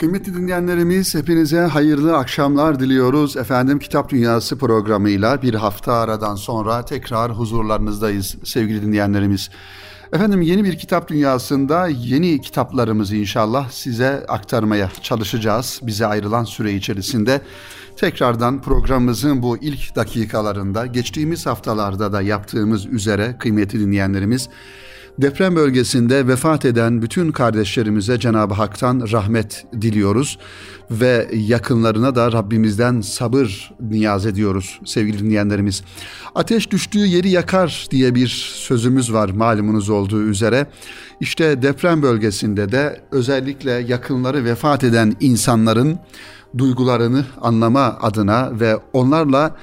Kıymetli dinleyenlerimiz hepinize hayırlı akşamlar diliyoruz. Efendim Kitap Dünyası programıyla bir hafta aradan sonra tekrar huzurlarınızdayız sevgili dinleyenlerimiz. Efendim yeni bir kitap dünyasında yeni kitaplarımızı inşallah size aktarmaya çalışacağız. Bize ayrılan süre içerisinde tekrardan programımızın bu ilk dakikalarında geçtiğimiz haftalarda da yaptığımız üzere kıymetli dinleyenlerimiz Deprem bölgesinde vefat eden bütün kardeşlerimize Cenab-ı Hak'tan rahmet diliyoruz ve yakınlarına da Rabbimizden sabır niyaz ediyoruz sevgili dinleyenlerimiz. Ateş düştüğü yeri yakar diye bir sözümüz var malumunuz olduğu üzere. İşte deprem bölgesinde de özellikle yakınları vefat eden insanların duygularını anlama adına ve onlarla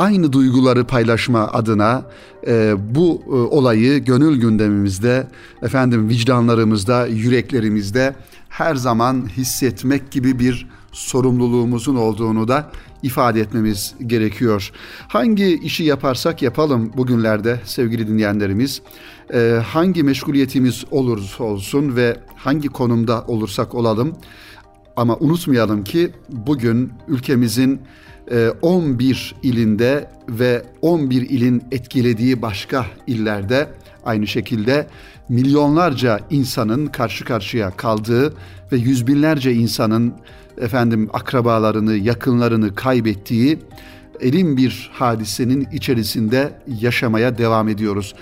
aynı duyguları paylaşma adına e, bu e, olayı gönül gündemimizde, efendim vicdanlarımızda, yüreklerimizde her zaman hissetmek gibi bir sorumluluğumuzun olduğunu da ifade etmemiz gerekiyor. Hangi işi yaparsak yapalım bugünlerde sevgili dinleyenlerimiz, e, hangi meşguliyetimiz olursa olsun ve hangi konumda olursak olalım ama unutmayalım ki bugün ülkemizin 11 ee, ilinde ve 11 ilin etkilediği başka illerde aynı şekilde milyonlarca insanın karşı karşıya kaldığı ve yüz binlerce insanın efendim akrabalarını, yakınlarını kaybettiği elin bir hadisenin içerisinde yaşamaya devam ediyoruz.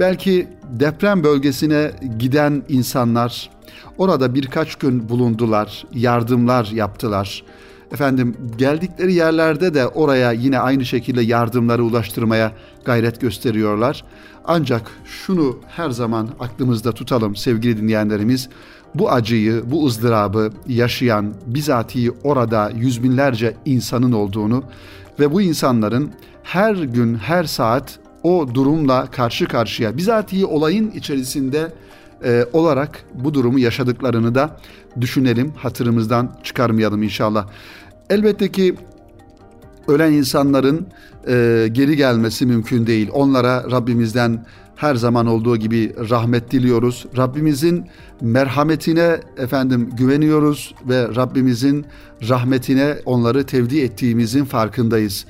Belki deprem bölgesine giden insanlar orada birkaç gün bulundular, yardımlar yaptılar efendim geldikleri yerlerde de oraya yine aynı şekilde yardımları ulaştırmaya gayret gösteriyorlar. Ancak şunu her zaman aklımızda tutalım sevgili dinleyenlerimiz. Bu acıyı, bu ızdırabı yaşayan bizatihi orada yüz binlerce insanın olduğunu ve bu insanların her gün, her saat o durumla karşı karşıya bizatihi olayın içerisinde e, olarak bu durumu yaşadıklarını da düşünelim, hatırımızdan çıkarmayalım inşallah. Elbette ki ölen insanların e, geri gelmesi mümkün değil. Onlara Rabbimizden her zaman olduğu gibi rahmet diliyoruz. Rabbimizin merhametine efendim güveniyoruz ve Rabbimizin rahmetine onları tevdi ettiğimizin farkındayız.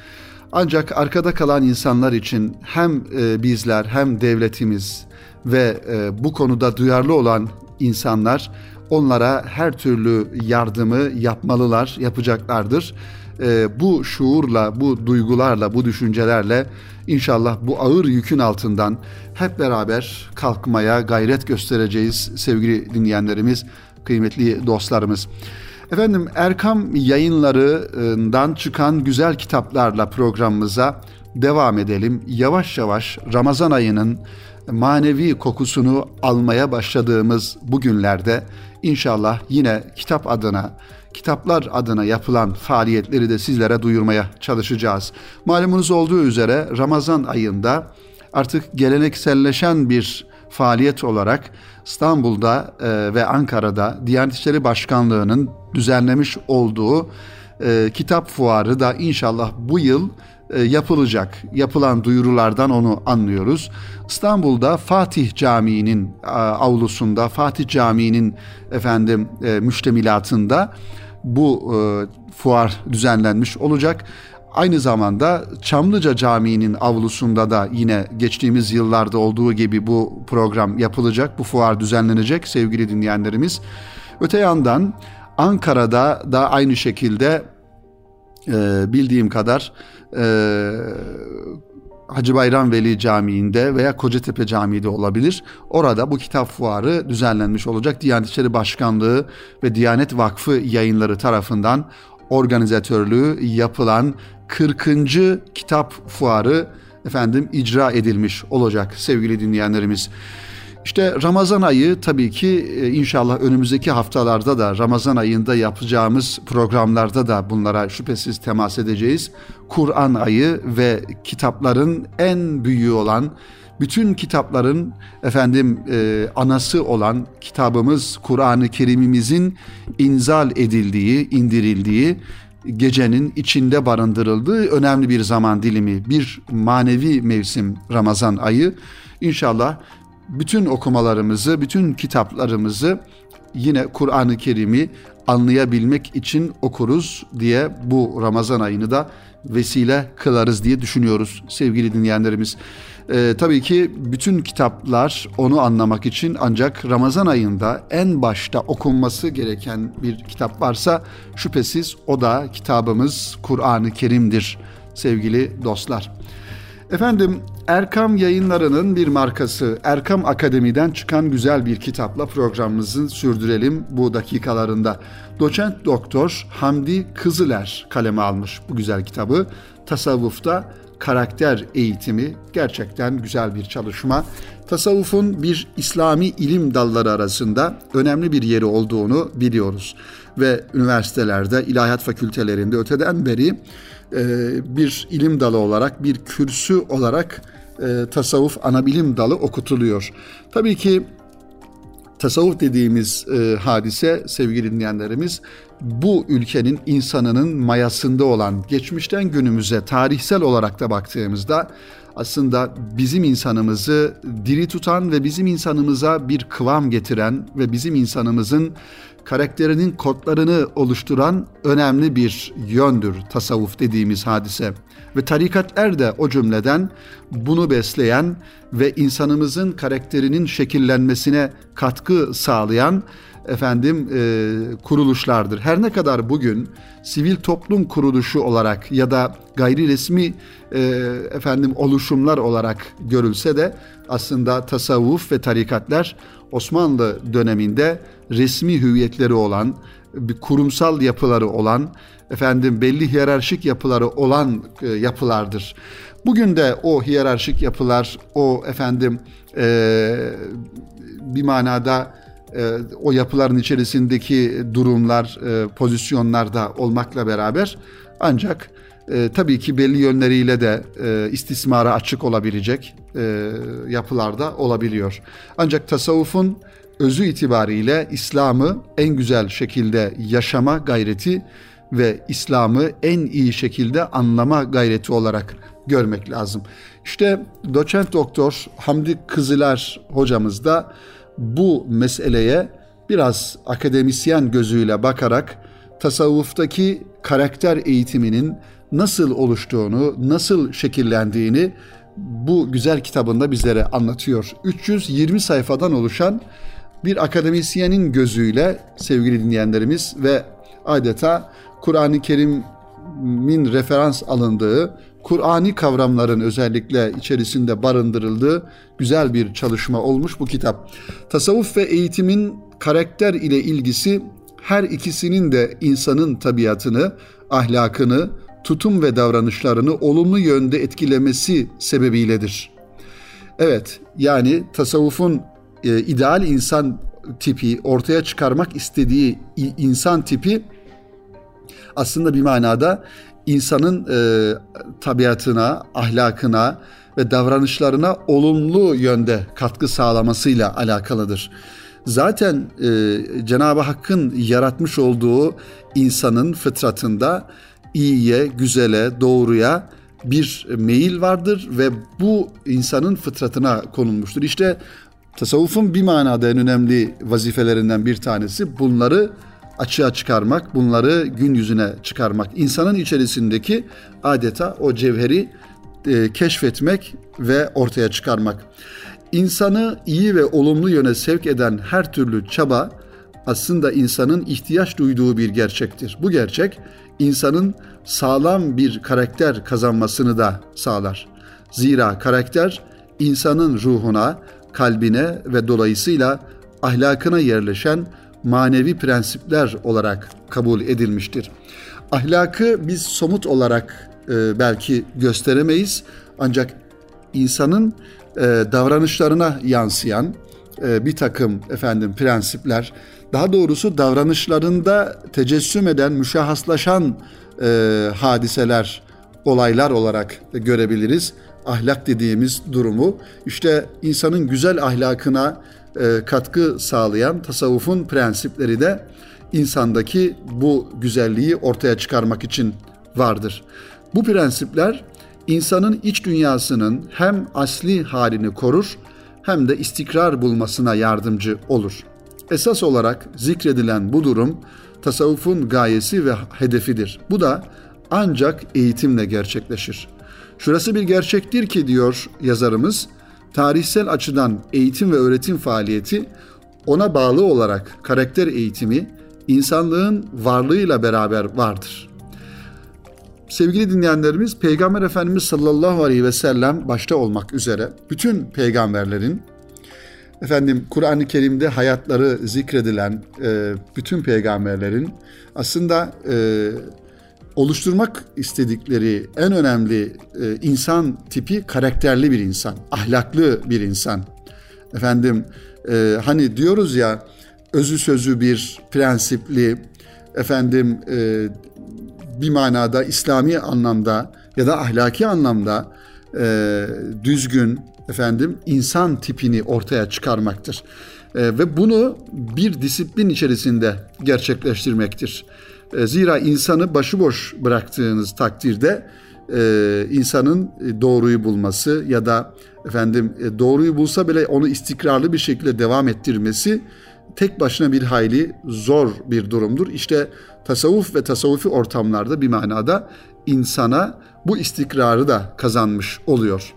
Ancak arkada kalan insanlar için hem e, bizler hem devletimiz ve e, bu konuda duyarlı olan insanlar onlara her türlü yardımı yapmalılar, yapacaklardır. E, bu şuurla, bu duygularla, bu düşüncelerle inşallah bu ağır yükün altından hep beraber kalkmaya gayret göstereceğiz sevgili dinleyenlerimiz, kıymetli dostlarımız. Efendim Erkam yayınlarından çıkan güzel kitaplarla programımıza devam edelim. Yavaş yavaş Ramazan ayının manevi kokusunu almaya başladığımız bu günlerde inşallah yine kitap adına, kitaplar adına yapılan faaliyetleri de sizlere duyurmaya çalışacağız. Malumunuz olduğu üzere Ramazan ayında artık gelenekselleşen bir faaliyet olarak İstanbul'da e, ve Ankara'da Diyanet İşleri Başkanlığı'nın düzenlemiş olduğu e, kitap fuarı da inşallah bu yıl yapılacak. Yapılan duyurulardan onu anlıyoruz. İstanbul'da Fatih Camii'nin avlusunda, Fatih Camii'nin efendim e, müştemilatında bu e, fuar düzenlenmiş olacak. Aynı zamanda Çamlıca Camii'nin avlusunda da yine geçtiğimiz yıllarda olduğu gibi bu program yapılacak, bu fuar düzenlenecek sevgili dinleyenlerimiz. Öte yandan Ankara'da da aynı şekilde e, bildiğim kadar e, Hacı Bayram Veli Camii'nde veya Kocatepe Camii'de olabilir. Orada bu kitap fuarı düzenlenmiş olacak. Diyanet İşleri Başkanlığı ve Diyanet Vakfı yayınları tarafından organizatörlüğü yapılan 40. kitap fuarı efendim icra edilmiş olacak sevgili dinleyenlerimiz. İşte Ramazan ayı tabii ki e, inşallah önümüzdeki haftalarda da Ramazan ayında yapacağımız programlarda da bunlara şüphesiz temas edeceğiz. Kur'an ayı ve kitapların en büyüğü olan bütün kitapların efendim e, anası olan kitabımız Kur'an-ı Kerim'imizin inzal edildiği, indirildiği gecenin içinde barındırıldığı önemli bir zaman dilimi, bir manevi mevsim Ramazan ayı. İnşallah bütün okumalarımızı, bütün kitaplarımızı yine Kur'an-ı Kerim'i anlayabilmek için okuruz diye bu Ramazan ayını da vesile kılarız diye düşünüyoruz sevgili dinleyenlerimiz. Ee, tabii ki bütün kitaplar onu anlamak için ancak Ramazan ayında en başta okunması gereken bir kitap varsa şüphesiz o da kitabımız Kur'an-ı Kerim'dir sevgili dostlar. Efendim Erkam yayınlarının bir markası Erkam Akademi'den çıkan güzel bir kitapla programımızı sürdürelim bu dakikalarında. Doçent Doktor Hamdi Kızıler kaleme almış bu güzel kitabı. Tasavvufta karakter eğitimi gerçekten güzel bir çalışma. Tasavvufun bir İslami ilim dalları arasında önemli bir yeri olduğunu biliyoruz. Ve üniversitelerde, ilahiyat fakültelerinde öteden beri e, bir ilim dalı olarak, bir kürsü olarak e, tasavvuf ana bilim dalı okutuluyor. Tabii ki tasavvuf dediğimiz e, hadise sevgili dinleyenlerimiz bu ülkenin insanının mayasında olan geçmişten günümüze tarihsel olarak da baktığımızda aslında bizim insanımızı diri tutan ve bizim insanımıza bir kıvam getiren ve bizim insanımızın karakterinin kodlarını oluşturan önemli bir yöndür tasavvuf dediğimiz hadise. Ve tarikatler de o cümleden bunu besleyen ve insanımızın karakterinin şekillenmesine katkı sağlayan efendim e, kuruluşlardır. Her ne kadar bugün sivil toplum kuruluşu olarak ya da gayri resmi e, efendim oluşumlar olarak görülse de aslında tasavvuf ve tarikatlar Osmanlı döneminde resmi hüviyetleri olan, bir kurumsal yapıları olan, efendim belli hiyerarşik yapıları olan e, yapılardır. Bugün de o hiyerarşik yapılar, o efendim e, bir manada o yapıların içerisindeki durumlar, e, pozisyonlar da olmakla beraber ancak e, tabii ki belli yönleriyle de e, istismara açık olabilecek e, yapılarda olabiliyor. Ancak tasavvufun özü itibariyle İslam'ı en güzel şekilde yaşama gayreti ve İslam'ı en iyi şekilde anlama gayreti olarak görmek lazım. İşte doçent doktor Hamdi Kızılar hocamız da bu meseleye biraz akademisyen gözüyle bakarak tasavvuftaki karakter eğitiminin nasıl oluştuğunu, nasıl şekillendiğini bu güzel kitabında bizlere anlatıyor. 320 sayfadan oluşan bir akademisyenin gözüyle sevgili dinleyenlerimiz ve adeta Kur'an-ı Kerim'in referans alındığı, Kur'ani kavramların özellikle içerisinde barındırıldığı güzel bir çalışma olmuş bu kitap. Tasavvuf ve eğitimin karakter ile ilgisi her ikisinin de insanın tabiatını, ahlakını, tutum ve davranışlarını olumlu yönde etkilemesi sebebiyledir. Evet, yani tasavvufun e, ideal insan tipi ortaya çıkarmak istediği insan tipi aslında bir manada insanın e, tabiatına, ahlakına ve davranışlarına olumlu yönde katkı sağlamasıyla alakalıdır. Zaten e, Cenab-ı Hakk'ın yaratmış olduğu insanın fıtratında iyiye, güzele, doğruya bir meyil vardır ve bu insanın fıtratına konulmuştur. İşte tasavvufun bir manada en önemli vazifelerinden bir tanesi bunları açığa çıkarmak, bunları gün yüzüne çıkarmak. İnsanın içerisindeki adeta o cevheri e, keşfetmek ve ortaya çıkarmak. İnsanı iyi ve olumlu yöne sevk eden her türlü çaba aslında insanın ihtiyaç duyduğu bir gerçektir. Bu gerçek insanın sağlam bir karakter kazanmasını da sağlar. Zira karakter insanın ruhuna, kalbine ve dolayısıyla ahlakına yerleşen manevi prensipler olarak kabul edilmiştir. Ahlakı biz somut olarak e, belki gösteremeyiz ancak insanın e, davranışlarına yansıyan e, bir takım efendim prensipler, daha doğrusu davranışlarında tecessüm eden, müşahhaslaşan e, hadiseler, olaylar olarak görebiliriz. Ahlak dediğimiz durumu işte insanın güzel ahlakına e, katkı sağlayan tasavvufun prensipleri de insandaki bu güzelliği ortaya çıkarmak için vardır. Bu prensipler insanın iç dünyasının hem asli halini korur hem de istikrar bulmasına yardımcı olur. Esas olarak zikredilen bu durum tasavvufun gayesi ve hedefidir. Bu da ancak eğitimle gerçekleşir. Şurası bir gerçektir ki diyor yazarımız, tarihsel açıdan eğitim ve öğretim faaliyeti ona bağlı olarak karakter eğitimi insanlığın varlığıyla beraber vardır. Sevgili dinleyenlerimiz Peygamber Efendimiz sallallahu aleyhi ve sellem başta olmak üzere bütün peygamberlerin efendim Kur'an-ı Kerim'de hayatları zikredilen e, bütün peygamberlerin aslında e, oluşturmak istedikleri en önemli e, insan tipi karakterli bir insan, ahlaklı bir insan. Efendim e, hani diyoruz ya özü sözü bir prensipli, efendim e, bir manada İslami anlamda ya da ahlaki anlamda e, düzgün efendim insan tipini ortaya çıkarmaktır. E, ve bunu bir disiplin içerisinde gerçekleştirmektir. E, zira insanı başıboş bıraktığınız takdirde e, insanın doğruyu bulması ya da efendim e, doğruyu bulsa bile onu istikrarlı bir şekilde devam ettirmesi tek başına bir hayli zor bir durumdur. İşte tasavvuf ve tasavvufi ortamlarda bir manada insana bu istikrarı da kazanmış oluyor.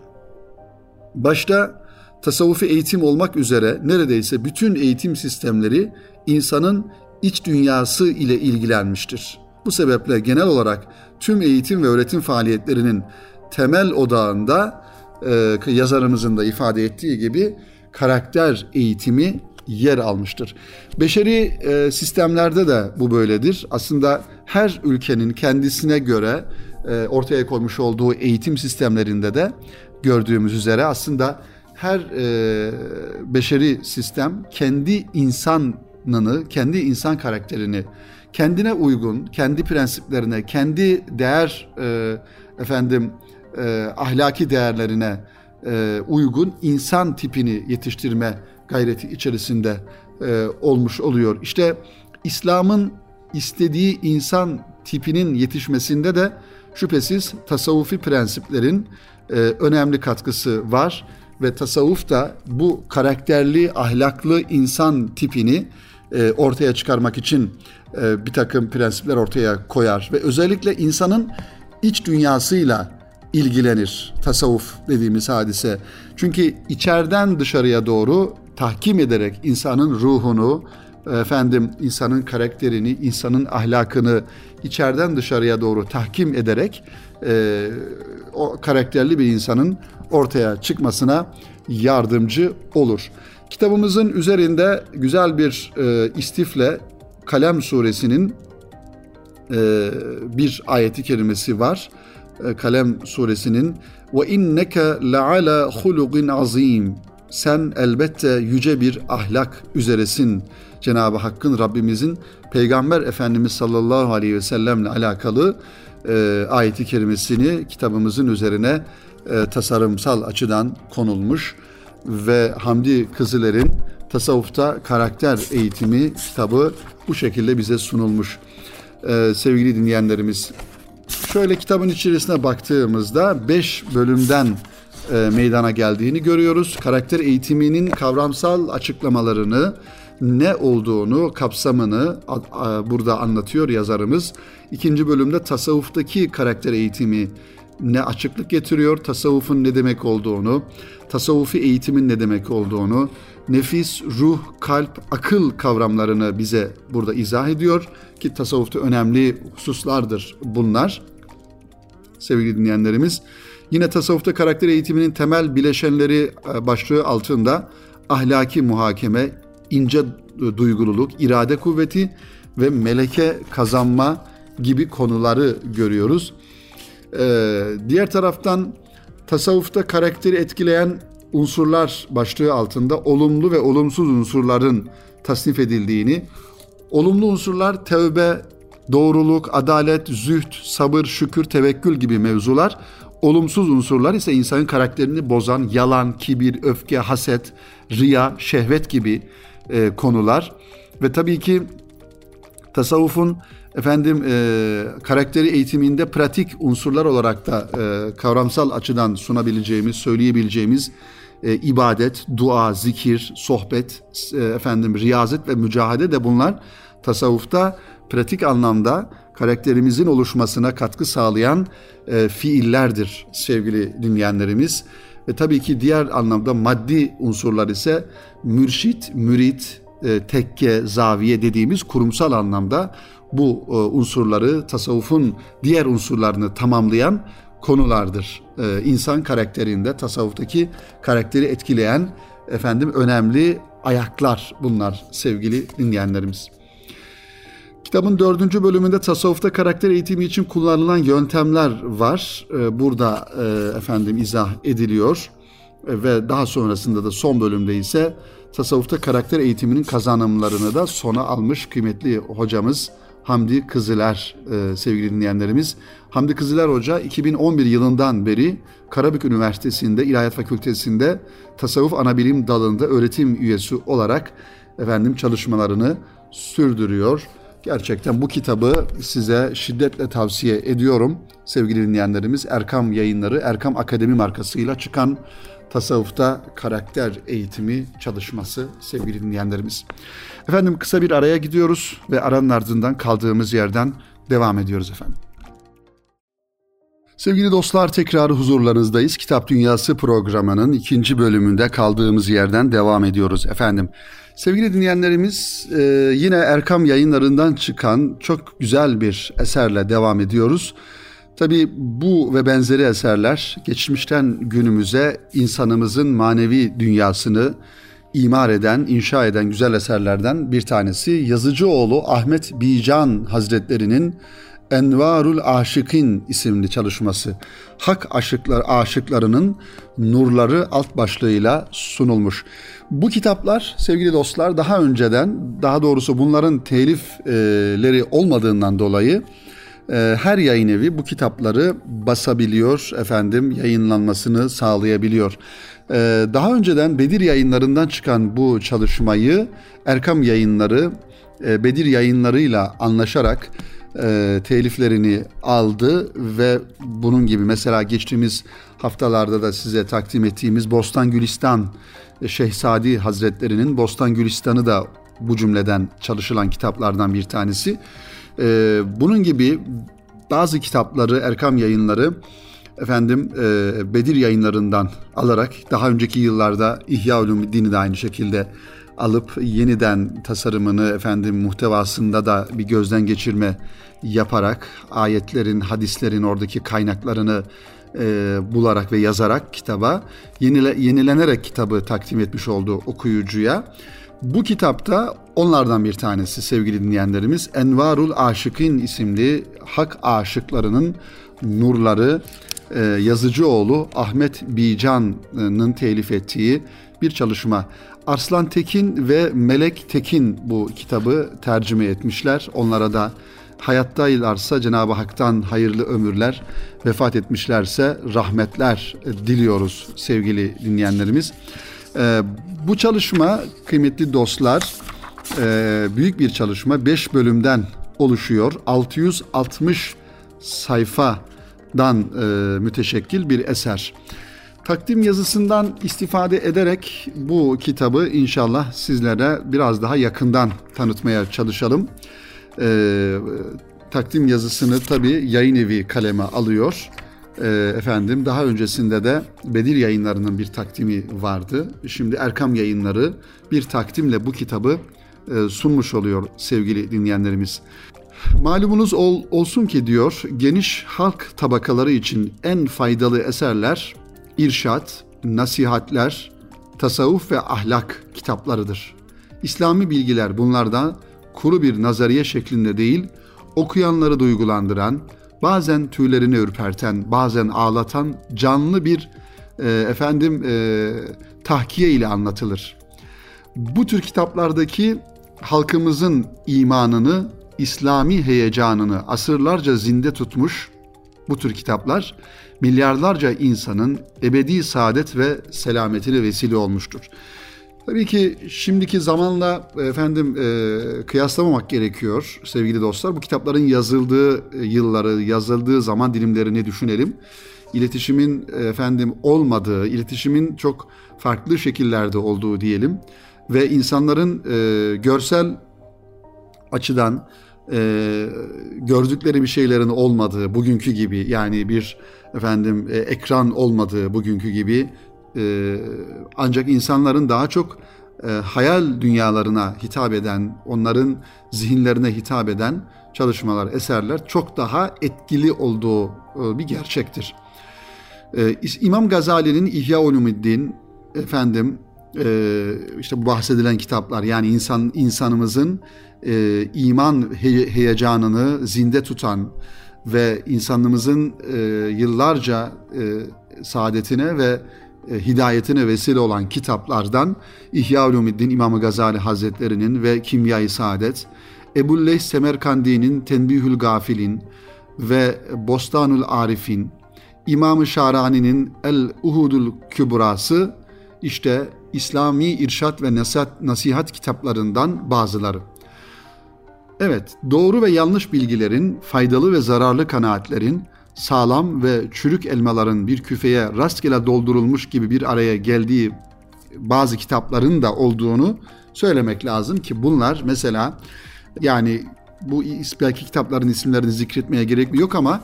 Başta tasavvufi eğitim olmak üzere neredeyse bütün eğitim sistemleri insanın iç dünyası ile ilgilenmiştir. Bu sebeple genel olarak tüm eğitim ve öğretim faaliyetlerinin temel odağında e, yazarımızın da ifade ettiği gibi karakter eğitimi yer almıştır. Beşeri e, sistemlerde de bu böyledir. Aslında her ülkenin kendisine göre e, ortaya koymuş olduğu eğitim sistemlerinde de gördüğümüz üzere aslında her e, beşeri sistem kendi insanını, kendi insan karakterini kendine uygun, kendi prensiplerine, kendi değer e, efendim e, ahlaki değerlerine e, uygun insan tipini yetiştirme gayreti içerisinde e, olmuş oluyor. İşte İslam'ın istediği insan tipinin yetişmesinde de şüphesiz tasavvufi prensiplerin e, önemli katkısı var ve tasavvuf da bu karakterli, ahlaklı insan tipini e, ortaya çıkarmak için e, bir takım prensipler ortaya koyar ve özellikle insanın iç dünyasıyla ilgilenir tasavvuf dediğimiz hadise. Çünkü içeriden dışarıya doğru tahkim ederek insanın ruhunu, efendim insanın karakterini, insanın ahlakını içeriden dışarıya doğru tahkim ederek e, o karakterli bir insanın ortaya çıkmasına yardımcı olur. Kitabımızın üzerinde güzel bir e, istifle Kalem suresinin e, bir ayeti kerimesi var. E, Kalem suresinin ve inneke leala hulugin azim sen elbette yüce bir ahlak üzeresin. Cenab-ı Hakk'ın Rabbimizin Peygamber Efendimiz sallallahu aleyhi ve sellemle alakalı e, ayeti kerimesini kitabımızın üzerine e, tasarımsal açıdan konulmuş ve Hamdi Kızıler'in tasavvufta karakter eğitimi kitabı bu şekilde bize sunulmuş. E, sevgili dinleyenlerimiz şöyle kitabın içerisine baktığımızda 5 bölümden e, meydana geldiğini görüyoruz. Karakter eğitiminin kavramsal açıklamalarını, ne olduğunu, kapsamını burada anlatıyor yazarımız. İkinci bölümde tasavvuftaki karakter eğitimi ne açıklık getiriyor, tasavvufun ne demek olduğunu, tasavvufi eğitimin ne demek olduğunu, nefis, ruh, kalp, akıl kavramlarını bize burada izah ediyor ki tasavvufta önemli hususlardır bunlar. Sevgili dinleyenlerimiz, Yine tasavvufta karakter eğitiminin temel bileşenleri e, başlığı altında ahlaki muhakeme, ince duygululuk, irade kuvveti ve meleke kazanma gibi konuları görüyoruz. Ee, diğer taraftan tasavvufta karakteri etkileyen unsurlar başlığı altında olumlu ve olumsuz unsurların tasnif edildiğini, olumlu unsurlar tevbe, doğruluk, adalet, züht, sabır, şükür, tevekkül gibi mevzular, Olumsuz unsurlar ise insanın karakterini bozan yalan, kibir, öfke, haset, riya, şehvet gibi e, konular. Ve tabii ki tasavvufun efendim e, karakteri eğitiminde pratik unsurlar olarak da e, kavramsal açıdan sunabileceğimiz, söyleyebileceğimiz e, ibadet, dua, zikir, sohbet, e, efendim riyazet ve mücahede de bunlar Tasavvufta pratik anlamda karakterimizin oluşmasına katkı sağlayan e, fiillerdir sevgili dinleyenlerimiz. Ve tabii ki diğer anlamda maddi unsurlar ise mürşit, mürit, e, tekke, zaviye dediğimiz kurumsal anlamda bu e, unsurları tasavvufun diğer unsurlarını tamamlayan konulardır. E, insan karakterinde tasavvuftaki karakteri etkileyen efendim önemli ayaklar bunlar sevgili dinleyenlerimiz. Kitabın dördüncü bölümünde tasavvufta karakter eğitimi için kullanılan yöntemler var. Ee, burada e, efendim izah ediliyor e, ve daha sonrasında da son bölümde ise tasavvufta karakter eğitiminin kazanımlarını da sona almış kıymetli hocamız Hamdi Kızıler e, sevgili dinleyenlerimiz. Hamdi Kızıler Hoca 2011 yılından beri Karabük Üniversitesi'nde İlahiyat Fakültesi'nde tasavvuf anabilim dalında öğretim üyesi olarak efendim çalışmalarını sürdürüyor. Gerçekten bu kitabı size şiddetle tavsiye ediyorum. Sevgili dinleyenlerimiz Erkam Yayınları, Erkam Akademi markasıyla çıkan tasavvufta karakter eğitimi çalışması sevgili dinleyenlerimiz. Efendim kısa bir araya gidiyoruz ve aranın ardından kaldığımız yerden devam ediyoruz efendim. Sevgili dostlar tekrar huzurlarınızdayız. Kitap Dünyası programının ikinci bölümünde kaldığımız yerden devam ediyoruz efendim. Sevgili dinleyenlerimiz e, yine Erkam yayınlarından çıkan çok güzel bir eserle devam ediyoruz. Tabi bu ve benzeri eserler geçmişten günümüze insanımızın manevi dünyasını imar eden, inşa eden güzel eserlerden bir tanesi. Yazıcıoğlu Ahmet Bican Hazretleri'nin Envarul Aşıkın isimli çalışması. Hak aşıklar aşıklarının nurları alt başlığıyla sunulmuş. Bu kitaplar sevgili dostlar daha önceden daha doğrusu bunların telifleri olmadığından dolayı her yayın evi bu kitapları basabiliyor efendim yayınlanmasını sağlayabiliyor. E, daha önceden Bedir yayınlarından çıkan bu çalışmayı Erkam yayınları e, Bedir yayınlarıyla anlaşarak e, teliflerini aldı ve bunun gibi mesela geçtiğimiz haftalarda da size takdim ettiğimiz Bostan Gülistan Şehzadi Hazretleri'nin Bostan Gülistan'ı da bu cümleden çalışılan kitaplardan bir tanesi. E, bunun gibi bazı kitapları Erkam yayınları efendim e, Bedir yayınlarından alarak daha önceki yıllarda İhya Ulumuddin'i de aynı şekilde alıp yeniden tasarımını efendim muhtevasında da bir gözden geçirme yaparak ayetlerin, hadislerin oradaki kaynaklarını e, bularak ve yazarak kitaba yenile, yenilenerek kitabı takdim etmiş oldu okuyucuya. Bu kitapta onlardan bir tanesi sevgili dinleyenlerimiz Envarul Aşıkın isimli hak aşıklarının nurları e, yazıcıoğlu Ahmet Bican'ın telif ettiği bir çalışma. Arslan Tekin ve Melek Tekin bu kitabı tercüme etmişler. Onlara da hayattaylarsa Cenab-ı Hak'tan hayırlı ömürler, vefat etmişlerse rahmetler diliyoruz sevgili dinleyenlerimiz. Ee, bu çalışma kıymetli dostlar e, büyük bir çalışma. 5 bölümden oluşuyor. 660 sayfadan e, müteşekkil bir eser. Takdim yazısından istifade ederek bu kitabı inşallah sizlere biraz daha yakından tanıtmaya çalışalım. Ee, takdim yazısını tabi yayın evi kaleme alıyor. Ee, efendim daha öncesinde de Bedir yayınlarının bir takdimi vardı. Şimdi Erkam yayınları bir takdimle bu kitabı e, sunmuş oluyor sevgili dinleyenlerimiz. Malumunuz ol, olsun ki diyor geniş halk tabakaları için en faydalı eserler irşat, nasihatler, tasavvuf ve ahlak kitaplarıdır. İslami bilgiler bunlardan kuru bir nazariye şeklinde değil, okuyanları duygulandıran, bazen tüylerini ürperten, bazen ağlatan canlı bir e, efendim e, tahkiye ile anlatılır. Bu tür kitaplardaki halkımızın imanını, İslami heyecanını asırlarca zinde tutmuş bu tür kitaplar milyarlarca insanın ebedi saadet ve selametine vesile olmuştur. Tabii ki şimdiki zamanla efendim e, kıyaslamamak gerekiyor sevgili dostlar. Bu kitapların yazıldığı yılları, yazıldığı zaman dilimlerini düşünelim. İletişimin efendim olmadığı, iletişimin çok farklı şekillerde olduğu diyelim ve insanların e, görsel açıdan e, gördükleri bir şeylerin olmadığı bugünkü gibi yani bir efendim e, ekran olmadığı bugünkü gibi e, ancak insanların daha çok e, hayal dünyalarına hitap eden, onların zihinlerine hitap eden çalışmalar, eserler çok daha etkili olduğu e, bir gerçektir. E, İmam Gazali'nin İhya Ulumuddin efendim e, işte bahsedilen kitaplar yani insan insanımızın e, iman he, heyecanını zinde tutan ve insanlığımızın e, yıllarca e, saadetine ve hidayetine vesile olan kitaplardan İhya Ulumuddin İmam Gazali Hazretleri'nin ve Kimya-i Saadet, Ebu Leys Semerkandi'nin Tenbihül Gafilin ve Bostanul Arifin, İmam-ı Şarani'nin El Uhudul Kübrası işte İslami irşat ve nasihat, nasihat kitaplarından bazıları. Evet, doğru ve yanlış bilgilerin, faydalı ve zararlı kanaatlerin, sağlam ve çürük elmaların bir küfeye rastgele doldurulmuş gibi bir araya geldiği bazı kitapların da olduğunu söylemek lazım ki bunlar mesela yani bu belki kitapların isimlerini zikretmeye gerek yok ama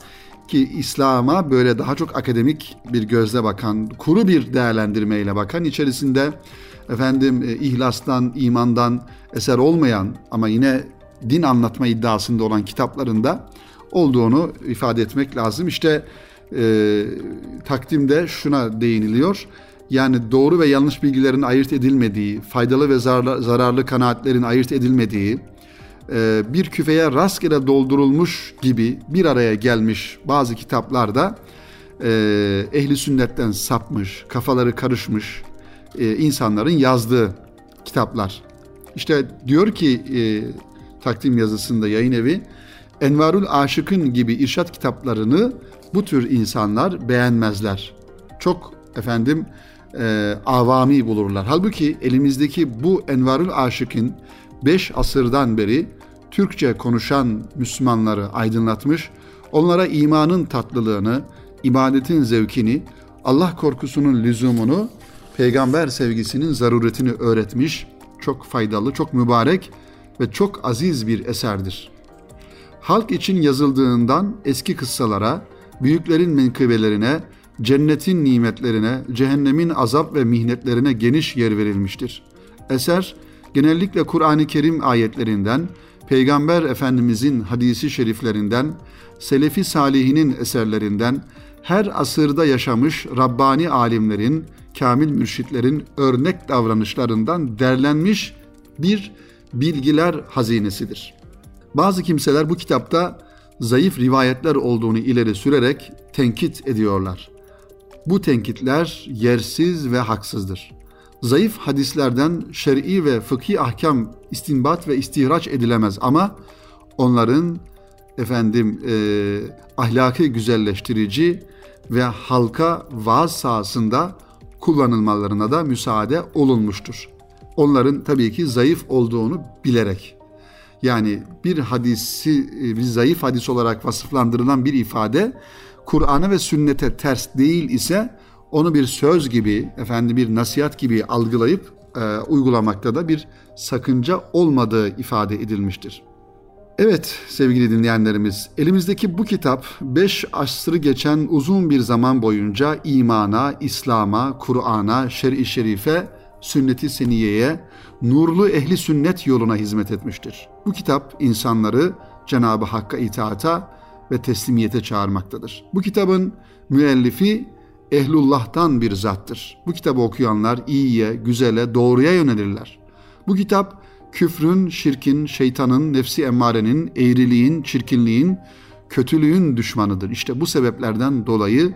ki İslam'a böyle daha çok akademik bir gözle bakan, kuru bir değerlendirmeyle bakan, içerisinde efendim e, ihlastan, imandan eser olmayan ama yine din anlatma iddiasında olan kitaplarında olduğunu ifade etmek lazım. İşte e, takdimde şuna değiniliyor. Yani doğru ve yanlış bilgilerin ayırt edilmediği, faydalı ve zararlı, zararlı kanaatlerin ayırt edilmediği, e, bir küfeye rastgele doldurulmuş gibi bir araya gelmiş bazı kitaplarda e, ehli sünnetten sapmış, kafaları karışmış e, insanların yazdığı kitaplar. İşte diyor ki e, takdim yazısında yayın evi, Envarul Aşık'ın gibi irşat kitaplarını bu tür insanlar beğenmezler. Çok efendim e, avami bulurlar. Halbuki elimizdeki bu Envarul Aşık'ın beş asırdan beri Türkçe konuşan Müslümanları aydınlatmış, onlara imanın tatlılığını, ibadetin zevkini, Allah korkusunun lüzumunu, peygamber sevgisinin zaruretini öğretmiş, çok faydalı, çok mübarek ve çok aziz bir eserdir. Halk için yazıldığından eski kıssalara, büyüklerin menkıbelerine, cennetin nimetlerine, cehennemin azap ve mihnetlerine geniş yer verilmiştir. Eser, genellikle Kur'an-ı Kerim ayetlerinden, Peygamber Efendimizin hadisi şeriflerinden, Selefi Salihinin eserlerinden, her asırda yaşamış Rabbani alimlerin, kamil mürşitlerin örnek davranışlarından derlenmiş bir bilgiler hazinesidir. Bazı kimseler bu kitapta zayıf rivayetler olduğunu ileri sürerek tenkit ediyorlar. Bu tenkitler yersiz ve haksızdır zayıf hadislerden şer'i ve fıkhi ahkam istinbat ve istihraç edilemez ama onların efendim e, ahlakı güzelleştirici ve halka vaaz sahasında kullanılmalarına da müsaade olunmuştur. Onların tabii ki zayıf olduğunu bilerek. Yani bir hadisi bir zayıf hadis olarak vasıflandırılan bir ifade Kur'an'a ve sünnete ters değil ise onu bir söz gibi, efendim bir nasihat gibi algılayıp e, uygulamakta da bir sakınca olmadığı ifade edilmiştir. Evet sevgili dinleyenlerimiz, elimizdeki bu kitap 5 asrı geçen uzun bir zaman boyunca imana, İslam'a, Kur'an'a, şer'i şerife, sünnet-i seniyeye, nurlu ehli sünnet yoluna hizmet etmiştir. Bu kitap insanları Cenab-ı Hakk'a itaata ve teslimiyete çağırmaktadır. Bu kitabın müellifi ehlullah'tan bir zattır. Bu kitabı okuyanlar iyiye, güzele, doğruya yönelirler. Bu kitap küfrün, şirkin, şeytanın, nefsi emmarenin, eğriliğin, çirkinliğin, kötülüğün düşmanıdır. İşte bu sebeplerden dolayı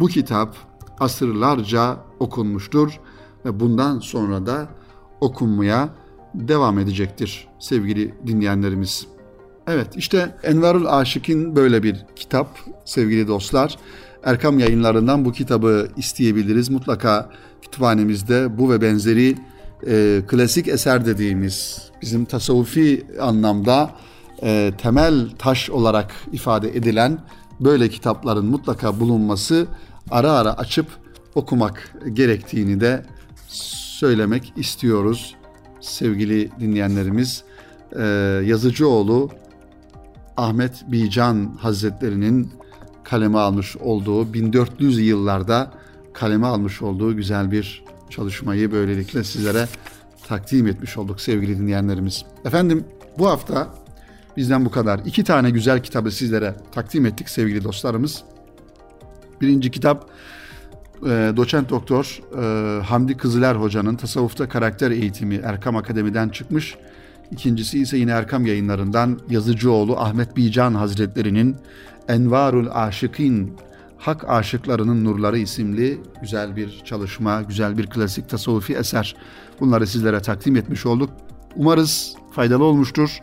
bu kitap asırlarca okunmuştur ve bundan sonra da okunmaya devam edecektir sevgili dinleyenlerimiz. Evet işte Envarul Aşık'ın böyle bir kitap sevgili dostlar. Erkam yayınlarından bu kitabı isteyebiliriz. Mutlaka kütüphanemizde bu ve benzeri e, klasik eser dediğimiz bizim tasavvufi anlamda e, temel taş olarak ifade edilen böyle kitapların mutlaka bulunması ara ara açıp okumak gerektiğini de söylemek istiyoruz sevgili dinleyenlerimiz. e, Yazıcıoğlu Ahmet Bican Hazretlerinin kaleme almış olduğu 1400 yıllarda kaleme almış olduğu güzel bir çalışmayı böylelikle sizlere takdim etmiş olduk sevgili dinleyenlerimiz. Efendim bu hafta bizden bu kadar. İki tane güzel kitabı sizlere takdim ettik sevgili dostlarımız. Birinci kitap e, doçent doktor e, Hamdi Kızıler Hoca'nın Tasavvufta Karakter Eğitimi Erkam Akademi'den çıkmış. İkincisi ise yine Erkam yayınlarından Yazıcıoğlu Ahmet Bican Hazretleri'nin Envarul Aşıkin Hak Aşıklarının Nurları isimli güzel bir çalışma, güzel bir klasik tasavvufi eser. Bunları sizlere takdim etmiş olduk. Umarız faydalı olmuştur.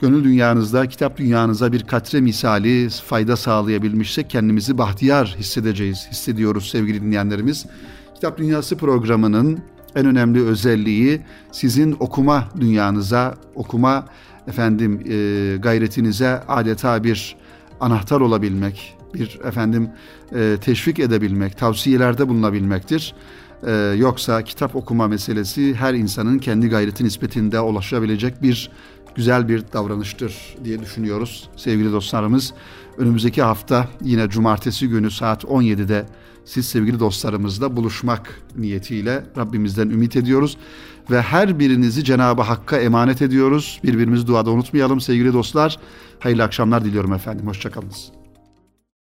Gönül dünyanızda, kitap dünyanıza bir katre misali fayda sağlayabilmişsek kendimizi bahtiyar hissedeceğiz, hissediyoruz sevgili dinleyenlerimiz. Kitap Dünyası programının en önemli özelliği sizin okuma dünyanıza, okuma efendim e, gayretinize adeta bir anahtar olabilmek, bir efendim e, teşvik edebilmek, tavsiyelerde bulunabilmektir. E, yoksa kitap okuma meselesi her insanın kendi gayreti nispetinde ulaşabilecek bir güzel bir davranıştır diye düşünüyoruz sevgili dostlarımız. Önümüzdeki hafta yine cumartesi günü saat 17'de siz sevgili dostlarımızla buluşmak niyetiyle Rabbimizden ümit ediyoruz. Ve her birinizi Cenab-ı Hakk'a emanet ediyoruz. Birbirimizi duada unutmayalım sevgili dostlar. Hayırlı akşamlar diliyorum efendim. Hoşçakalınız.